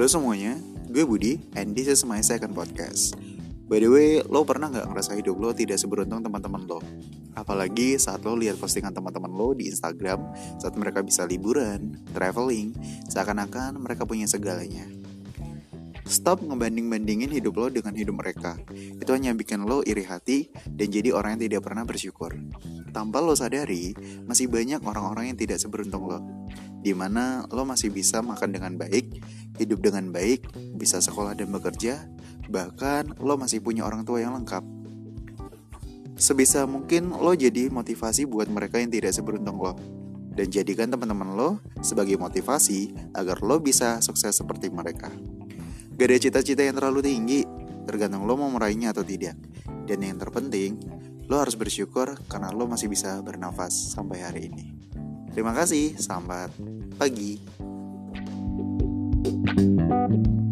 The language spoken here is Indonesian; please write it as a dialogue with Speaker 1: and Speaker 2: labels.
Speaker 1: Halo semuanya, gue Budi, and this is my second podcast. By the way, lo pernah nggak ngerasa hidup lo tidak seberuntung teman-teman lo? Apalagi saat lo lihat postingan teman-teman lo di Instagram saat mereka bisa liburan, traveling, seakan-akan mereka punya segalanya. Stop ngebanding-bandingin hidup lo dengan hidup mereka. Itu hanya bikin lo iri hati dan jadi orang yang tidak pernah bersyukur. Tanpa lo sadari, masih banyak orang-orang yang tidak seberuntung lo. Di mana lo masih bisa makan dengan baik, hidup dengan baik, bisa sekolah dan bekerja, bahkan lo masih punya orang tua yang lengkap. Sebisa mungkin lo jadi motivasi buat mereka yang tidak seberuntung lo. Dan jadikan teman-teman lo sebagai motivasi agar lo bisa sukses seperti mereka. Gak ada cita-cita yang terlalu tinggi, tergantung lo mau meraihnya atau tidak. Dan yang terpenting, lo harus bersyukur karena lo masih bisa bernafas sampai hari ini. Terima kasih, selamat pagi. thank you